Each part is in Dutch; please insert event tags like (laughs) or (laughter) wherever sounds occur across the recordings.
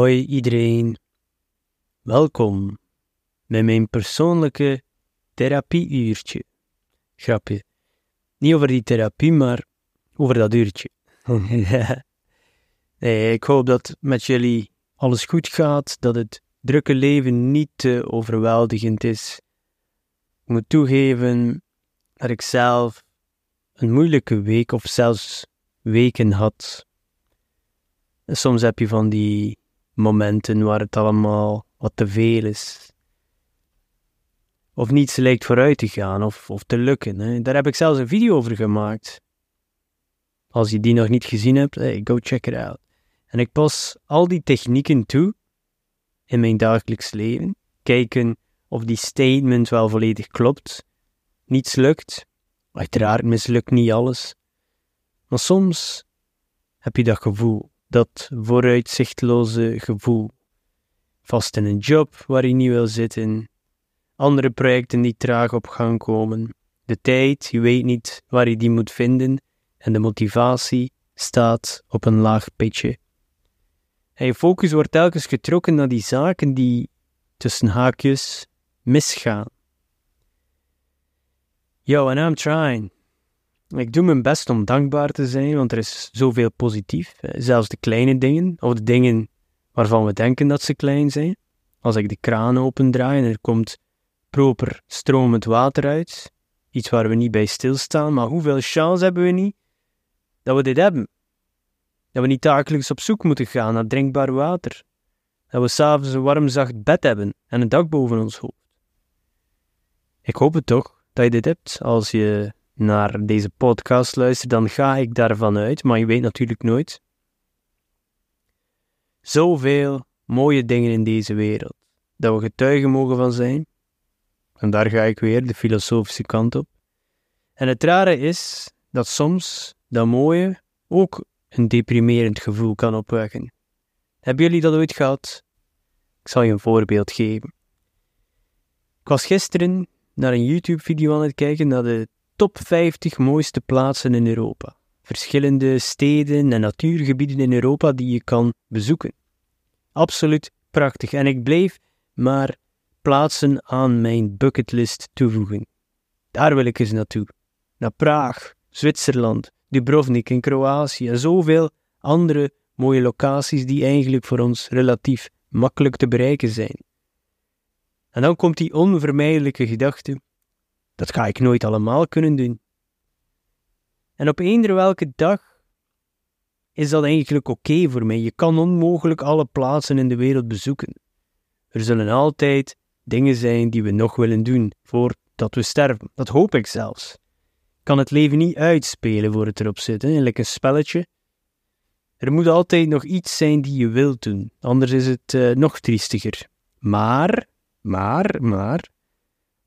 Hoi iedereen, welkom bij mijn persoonlijke therapieuurtje. Grapje. Niet over die therapie, maar over dat uurtje. (laughs) nee, ik hoop dat met jullie alles goed gaat, dat het drukke leven niet te overweldigend is. Ik moet toegeven dat ik zelf een moeilijke week of zelfs weken had. soms heb je van die momenten waar het allemaal wat te veel is. Of niets lijkt vooruit te gaan of, of te lukken. Hè. Daar heb ik zelfs een video over gemaakt. Als je die nog niet gezien hebt, go check it out. En ik pas al die technieken toe in mijn dagelijks leven. Kijken of die statement wel volledig klopt. Niets lukt. Uiteraard mislukt niet alles. Maar soms heb je dat gevoel dat vooruitzichtloze gevoel. Vast in een job waar je niet wil zitten, andere projecten die traag op gang komen, de tijd, je weet niet waar je die moet vinden en de motivatie staat op een laag pitje. En je focus wordt telkens getrokken naar die zaken die tussen haakjes misgaan. Yo, and I'm trying. Ik doe mijn best om dankbaar te zijn, want er is zoveel positief. Zelfs de kleine dingen, of de dingen waarvan we denken dat ze klein zijn. Als ik de kraan opendraai en er komt proper stromend water uit, iets waar we niet bij stilstaan, maar hoeveel chance hebben we niet dat we dit hebben? Dat we niet dagelijks op zoek moeten gaan naar drinkbaar water. Dat we s'avonds een warm zacht bed hebben en een dak boven ons hoofd. Ik hoop het toch dat je dit hebt als je naar deze podcast luistert, dan ga ik daarvan uit, maar je weet natuurlijk nooit. Zoveel mooie dingen in deze wereld, dat we getuigen mogen van zijn. En daar ga ik weer de filosofische kant op. En het rare is dat soms dat mooie ook een deprimerend gevoel kan opwekken. Hebben jullie dat ooit gehad? Ik zal je een voorbeeld geven. Ik was gisteren naar een YouTube-video aan het kijken naar de top 50 mooiste plaatsen in Europa. Verschillende steden en natuurgebieden in Europa die je kan bezoeken. Absoluut prachtig en ik bleef maar plaatsen aan mijn bucketlist toevoegen. Daar wil ik eens naartoe. Naar Praag, Zwitserland, Dubrovnik in Kroatië en zoveel andere mooie locaties die eigenlijk voor ons relatief makkelijk te bereiken zijn. En dan komt die onvermijdelijke gedachte: dat ga ik nooit allemaal kunnen doen. En op eender welke dag is dat eigenlijk oké voor mij. Je kan onmogelijk alle plaatsen in de wereld bezoeken. Er zullen altijd dingen zijn die we nog willen doen voordat we sterven. Dat hoop ik zelfs. kan het leven niet uitspelen voor het erop zit, hè? een spelletje. Er moet altijd nog iets zijn die je wilt doen, anders is het uh, nog triestiger. Maar, maar, maar,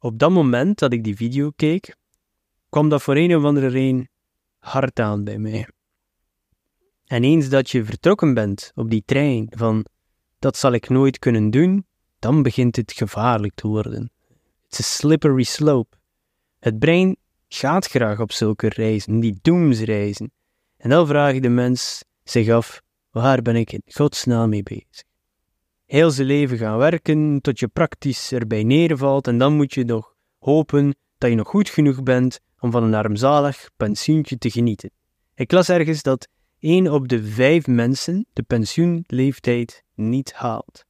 op dat moment dat ik die video keek, kwam dat voor een of andere reden hard aan bij mij. En eens dat je vertrokken bent op die trein van dat zal ik nooit kunnen doen, dan begint het gevaarlijk te worden. It's a slippery slope. Het brein gaat graag op zulke reizen, die doemsreizen. En dan vraagt de mens zich af, waar ben ik in godsnaam mee bezig? Heel zijn leven gaan werken tot je praktisch erbij neervalt en dan moet je nog hopen dat je nog goed genoeg bent om van een armzalig pensioentje te genieten. Ik las ergens dat 1 op de 5 mensen de pensioenleeftijd niet haalt.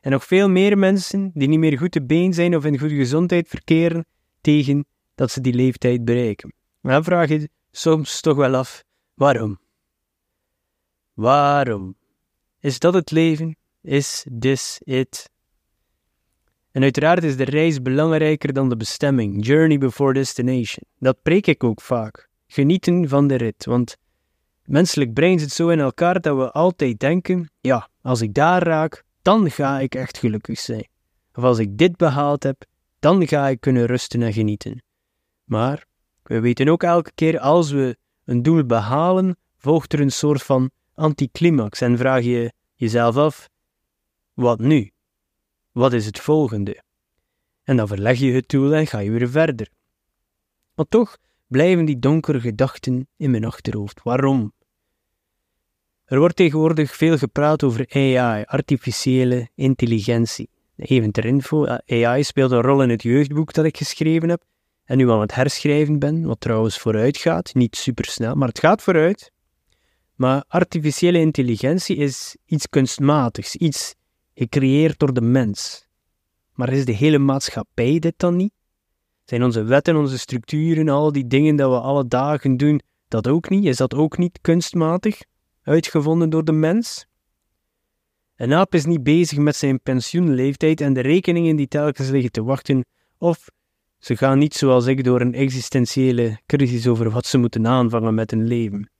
En nog veel meer mensen die niet meer goed te been zijn of in goede gezondheid verkeren tegen dat ze die leeftijd bereiken. Dan vraag je soms toch wel af, waarom? Waarom? Is dat het leven? Is this it? En uiteraard is de reis belangrijker dan de bestemming. Journey before destination. Dat preek ik ook vaak. Genieten van de rit. Want menselijk brein zit zo in elkaar dat we altijd denken: ja, als ik daar raak, dan ga ik echt gelukkig zijn. Of als ik dit behaald heb, dan ga ik kunnen rusten en genieten. Maar we weten ook elke keer als we een doel behalen, volgt er een soort van anticlimax en vraag je jezelf af: wat nu? Wat is het volgende? En dan verleg je het doel en ga je weer verder. Maar toch blijven die donkere gedachten in mijn achterhoofd. Waarom? Er wordt tegenwoordig veel gepraat over AI, artificiële intelligentie. Even ter info, AI speelt een rol in het jeugdboek dat ik geschreven heb en nu aan het herschrijven ben, wat trouwens vooruit gaat, niet super snel, maar het gaat vooruit. Maar artificiële intelligentie is iets kunstmatigs, iets gecreëerd door de mens. Maar is de hele maatschappij dit dan niet? Zijn onze wetten, onze structuren, al die dingen dat we alle dagen doen, dat ook niet? Is dat ook niet kunstmatig? Uitgevonden door de mens? Een aap is niet bezig met zijn pensioenleeftijd en de rekeningen die telkens liggen te wachten, of ze gaan niet zoals ik door een existentiële crisis over wat ze moeten aanvangen met hun leven.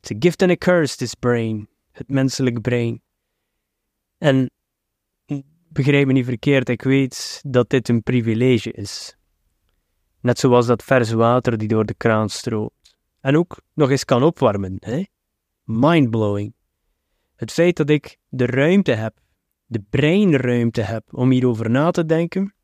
It's a gift and a curse, this brain, het menselijk brein. En begrijp me niet verkeerd, ik weet dat dit een privilege is. Net zoals dat vers water die door de kraan stroomt. En ook nog eens kan opwarmen, hè? Mindblowing. Het feit dat ik de ruimte heb, de breinruimte heb om hierover na te denken,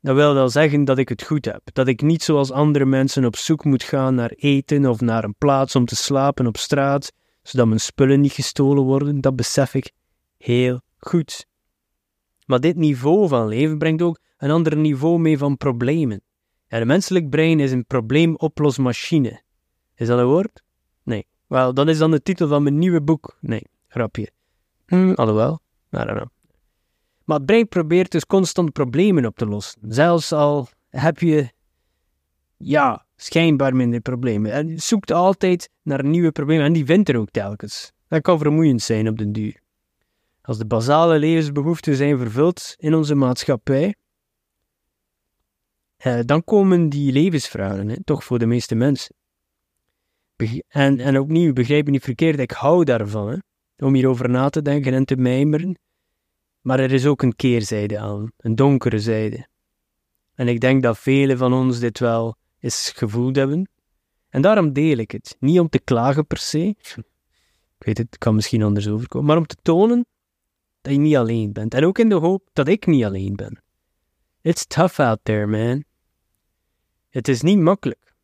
dat wil wel zeggen dat ik het goed heb. Dat ik niet zoals andere mensen op zoek moet gaan naar eten of naar een plaats om te slapen op straat, zodat mijn spullen niet gestolen worden. Dat besef ik heel goed. Maar dit niveau van leven brengt ook een ander niveau mee van problemen. En het menselijk brein is een probleemoplosmachine. Is dat een woord? Nee. Wel, dat is dan de titel van mijn nieuwe boek. Nee, grapje. Hm, alhoewel, I don't know. Maar het brein probeert dus constant problemen op te lossen. Zelfs al heb je, ja, schijnbaar minder problemen. En zoekt altijd naar nieuwe problemen en die vindt er ook telkens. Dat kan vermoeiend zijn op den duur. Als de basale levensbehoeften zijn vervuld in onze maatschappij, eh, dan komen die levensvragen, hè, toch voor de meeste mensen. En, en opnieuw, begrijp me niet verkeerd, ik hou daarvan, hè, om hierover na te denken en te mijmeren. Maar er is ook een keerzijde aan, een donkere zijde. En ik denk dat velen van ons dit wel eens gevoeld hebben. En daarom deel ik het. Niet om te klagen per se. Ik weet het, kan misschien anders overkomen. Maar om te tonen dat je niet alleen bent. En ook in de hoop dat ik niet alleen ben. It's tough out there, man. Het is niet makkelijk.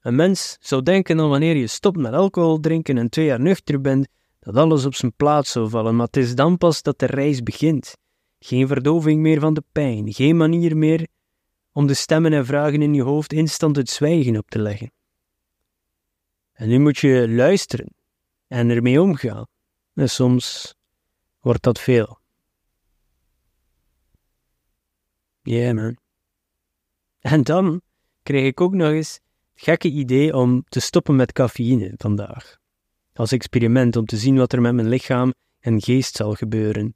Een mens zou denken dat wanneer je stopt met alcohol drinken en twee jaar nuchter bent, dat alles op zijn plaats zou vallen, maar het is dan pas dat de reis begint. Geen verdoving meer van de pijn, geen manier meer om de stemmen en vragen in je hoofd instant het zwijgen op te leggen. En nu moet je luisteren en ermee omgaan. En soms wordt dat veel. Ja, yeah, man. En dan kreeg ik ook nog eens het gekke idee om te stoppen met cafeïne vandaag als experiment om te zien wat er met mijn lichaam en geest zal gebeuren.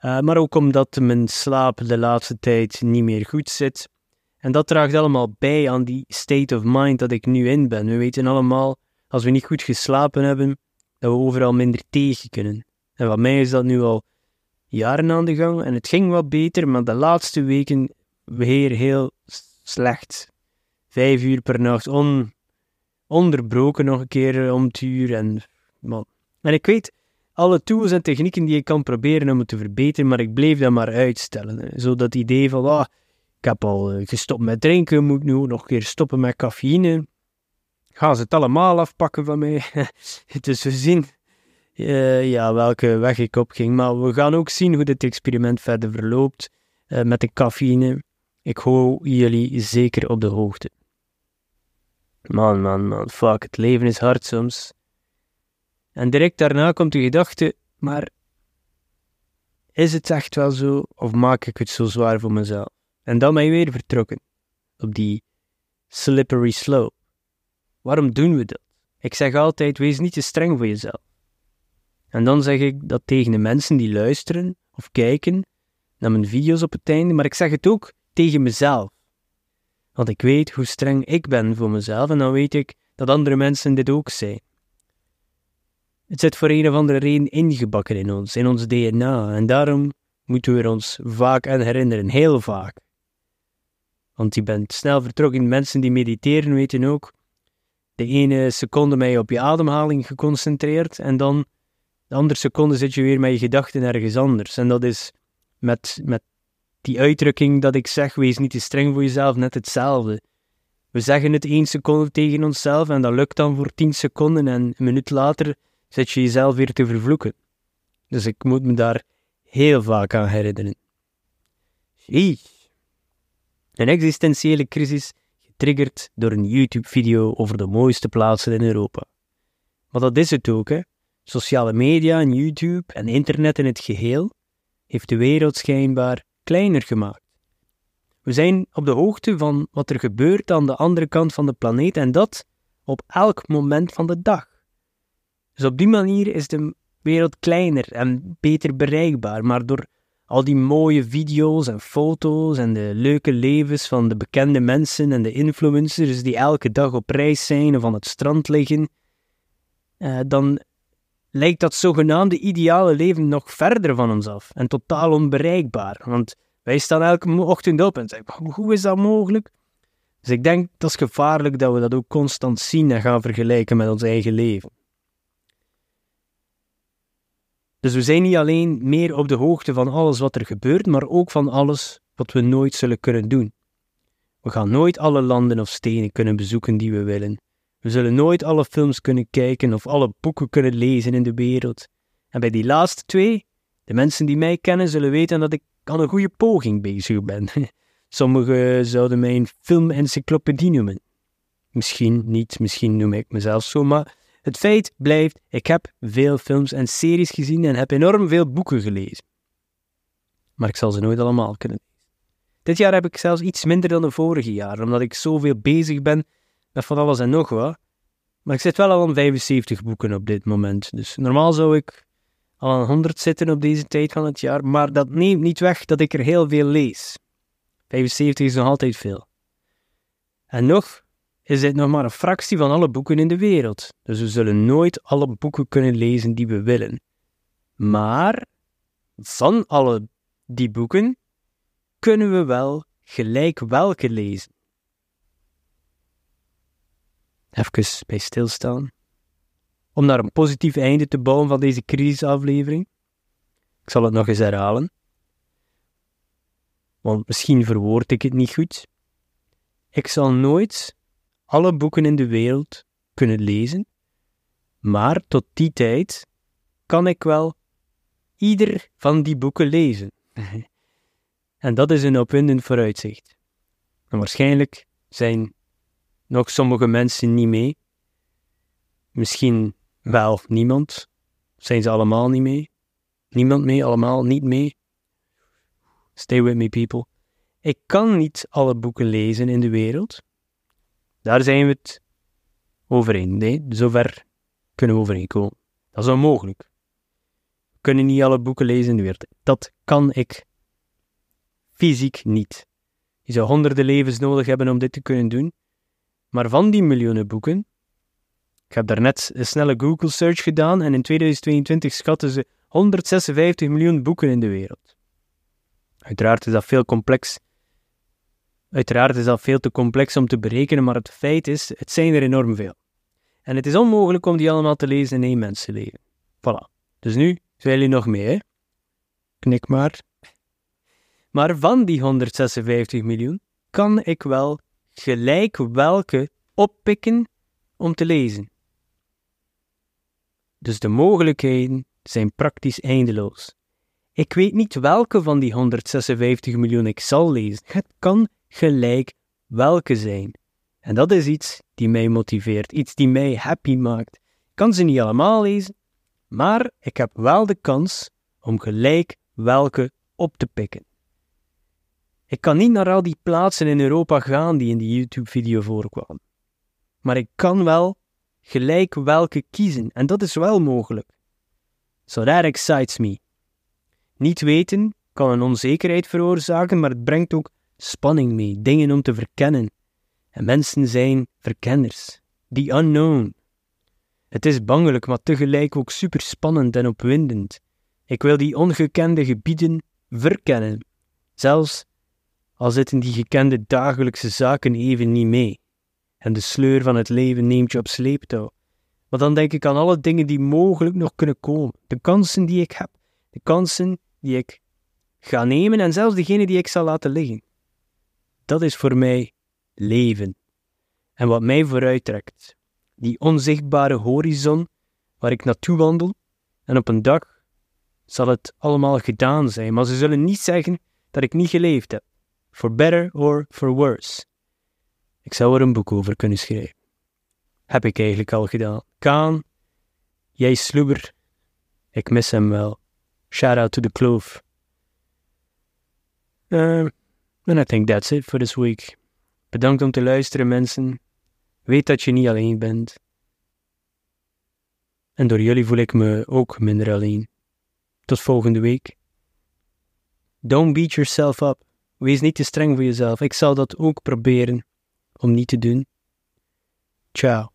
Uh, maar ook omdat mijn slaap de laatste tijd niet meer goed zit. En dat draagt allemaal bij aan die state of mind dat ik nu in ben. We weten allemaal, als we niet goed geslapen hebben, dat we overal minder tegen kunnen. En wat mij is dat nu al jaren aan de gang en het ging wat beter, maar de laatste weken weer heel slecht. Vijf uur per nacht on, onderbroken nog een keer eh, om het uur. En, man. en ik weet alle tools en technieken die ik kan proberen om het te verbeteren, maar ik bleef dat maar uitstellen. Zo dat idee van, ah, ik heb al eh, gestopt met drinken, moet nu nog een keer stoppen met cafeïne. Gaan ze het allemaal afpakken van mij? dus we zien uh, ja, welke weg ik op ging. Maar we gaan ook zien hoe dit experiment verder verloopt uh, met de cafeïne. Ik hou jullie zeker op de hoogte. Man, man, man, fuck, het leven is hard soms. En direct daarna komt de gedachte, maar is het echt wel zo, of maak ik het zo zwaar voor mezelf? En dan ben je weer vertrokken, op die slippery slope. Waarom doen we dat? Ik zeg altijd, wees niet te streng voor jezelf. En dan zeg ik dat tegen de mensen die luisteren of kijken naar mijn video's op het einde, maar ik zeg het ook tegen mezelf. Want ik weet hoe streng ik ben voor mezelf en dan weet ik dat andere mensen dit ook zijn. Het zit voor een of andere reden ingebakken in ons, in ons DNA, en daarom moeten we ons vaak aan herinneren, heel vaak. Want je bent snel vertrokken. Mensen die mediteren weten ook, de ene seconde ben je op je ademhaling geconcentreerd en dan de andere seconde zit je weer met je gedachten ergens anders. En dat is met, met die uitdrukking dat ik zeg, wees niet te streng voor jezelf, net hetzelfde. we zeggen het één seconde tegen onszelf en dat lukt dan voor tien seconden en een minuut later zet je jezelf weer te vervloeken. Dus ik moet me daar heel vaak aan herinneren. Een existentiële crisis getriggerd door een YouTube-video over de mooiste plaatsen in Europa. Maar dat is het ook, hè. Sociale media en YouTube en internet in het geheel heeft de wereld schijnbaar kleiner gemaakt. We zijn op de hoogte van wat er gebeurt aan de andere kant van de planeet en dat op elk moment van de dag. Dus op die manier is de wereld kleiner en beter bereikbaar, maar door al die mooie video's en foto's en de leuke levens van de bekende mensen en de influencers die elke dag op reis zijn of aan het strand liggen, eh, dan lijkt dat zogenaamde ideale leven nog verder van ons af en totaal onbereikbaar. Want wij staan elke ochtend op en zeggen: hoe is dat mogelijk? Dus ik denk dat is gevaarlijk dat we dat ook constant zien en gaan vergelijken met ons eigen leven. Dus we zijn niet alleen meer op de hoogte van alles wat er gebeurt, maar ook van alles wat we nooit zullen kunnen doen. We gaan nooit alle landen of stenen kunnen bezoeken die we willen. We zullen nooit alle films kunnen kijken of alle boeken kunnen lezen in de wereld. En bij die laatste twee, de mensen die mij kennen zullen weten dat ik aan een goede poging bezig ben. (laughs) Sommigen zouden mij een film-encyclopedie noemen. Misschien niet, misschien noem ik mezelf zo, maar het feit blijft, ik heb veel films en series gezien en heb enorm veel boeken gelezen. Maar ik zal ze nooit allemaal kunnen lezen. Dit jaar heb ik zelfs iets minder dan de vorige jaar, omdat ik zoveel bezig ben met van alles en nog wat. Maar ik zit wel al aan 75 boeken op dit moment. Dus normaal zou ik al aan 100 zitten op deze tijd van het jaar, maar dat neemt niet weg dat ik er heel veel lees. 75 is nog altijd veel. En nog is dit nog maar een fractie van alle boeken in de wereld. Dus we zullen nooit alle boeken kunnen lezen die we willen. Maar van alle die boeken kunnen we wel gelijk welke lezen. Even bij stilstaan. Om naar een positief einde te bouwen van deze crisisaflevering. Ik zal het nog eens herhalen. Want misschien verwoord ik het niet goed. Ik zal nooit alle boeken in de wereld kunnen lezen, maar tot die tijd kan ik wel ieder van die boeken lezen. (laughs) en dat is een opwindend vooruitzicht. En waarschijnlijk zijn nog sommige mensen niet mee. Misschien wel niemand. Zijn ze allemaal niet mee? Niemand mee, allemaal niet mee? Stay with me, people. Ik kan niet alle boeken lezen in de wereld, daar zijn we het over eens. Nee, zover kunnen we overeenkomen. Dat is onmogelijk. We kunnen niet alle boeken lezen in de wereld. Dat kan ik fysiek niet. Je zou honderden levens nodig hebben om dit te kunnen doen. Maar van die miljoenen boeken, ik heb daarnet een snelle Google search gedaan en in 2022 schatten ze 156 miljoen boeken in de wereld. Uiteraard is dat veel complex Uiteraard is dat veel te complex om te berekenen, maar het feit is, het zijn er enorm veel. En het is onmogelijk om die allemaal te lezen in één mensenleven. Voilà. Dus nu zijn jullie nog mee, hè? Knik maar. Maar van die 156 miljoen kan ik wel gelijk welke oppikken om te lezen. Dus de mogelijkheden zijn praktisch eindeloos. Ik weet niet welke van die 156 miljoen ik zal lezen. Het kan gelijk welke zijn. En dat is iets die mij motiveert, iets die mij happy maakt. Ik kan ze niet allemaal lezen, maar ik heb wel de kans om gelijk welke op te pikken. Ik kan niet naar al die plaatsen in Europa gaan die in die YouTube-video voorkwamen. Maar ik kan wel gelijk welke kiezen, en dat is wel mogelijk. So that excites me. Niet weten kan een onzekerheid veroorzaken, maar het brengt ook spanning mee, dingen om te verkennen. En mensen zijn verkenners. The unknown. Het is bangelijk, maar tegelijk ook super spannend en opwindend. Ik wil die ongekende gebieden verkennen, zelfs al zitten die gekende dagelijkse zaken even niet mee. En de sleur van het leven neemt je op sleeptouw. Maar dan denk ik aan alle dingen die mogelijk nog kunnen komen, de kansen die ik heb, de kansen die ik ga nemen en zelfs degene die ik zal laten liggen. Dat is voor mij leven. en wat mij vooruit trekt. Die onzichtbare horizon waar ik naartoe wandel en op een dag zal het allemaal gedaan zijn, maar ze zullen niet zeggen dat ik niet geleefd heb. For better or for worse. Ik zou er een boek over kunnen schrijven. Heb ik eigenlijk al gedaan. Kaan, jij sloeber, ik mis hem wel. Shout out to the kloof. Uh, and I think that's it for this week. Bedankt om te luisteren, mensen. Weet dat je niet alleen bent. En door jullie voel ik me ook minder alleen. Tot volgende week. Don't beat yourself up. Wees niet te streng voor jezelf. Ik zal dat ook proberen om niet te doen. Ciao.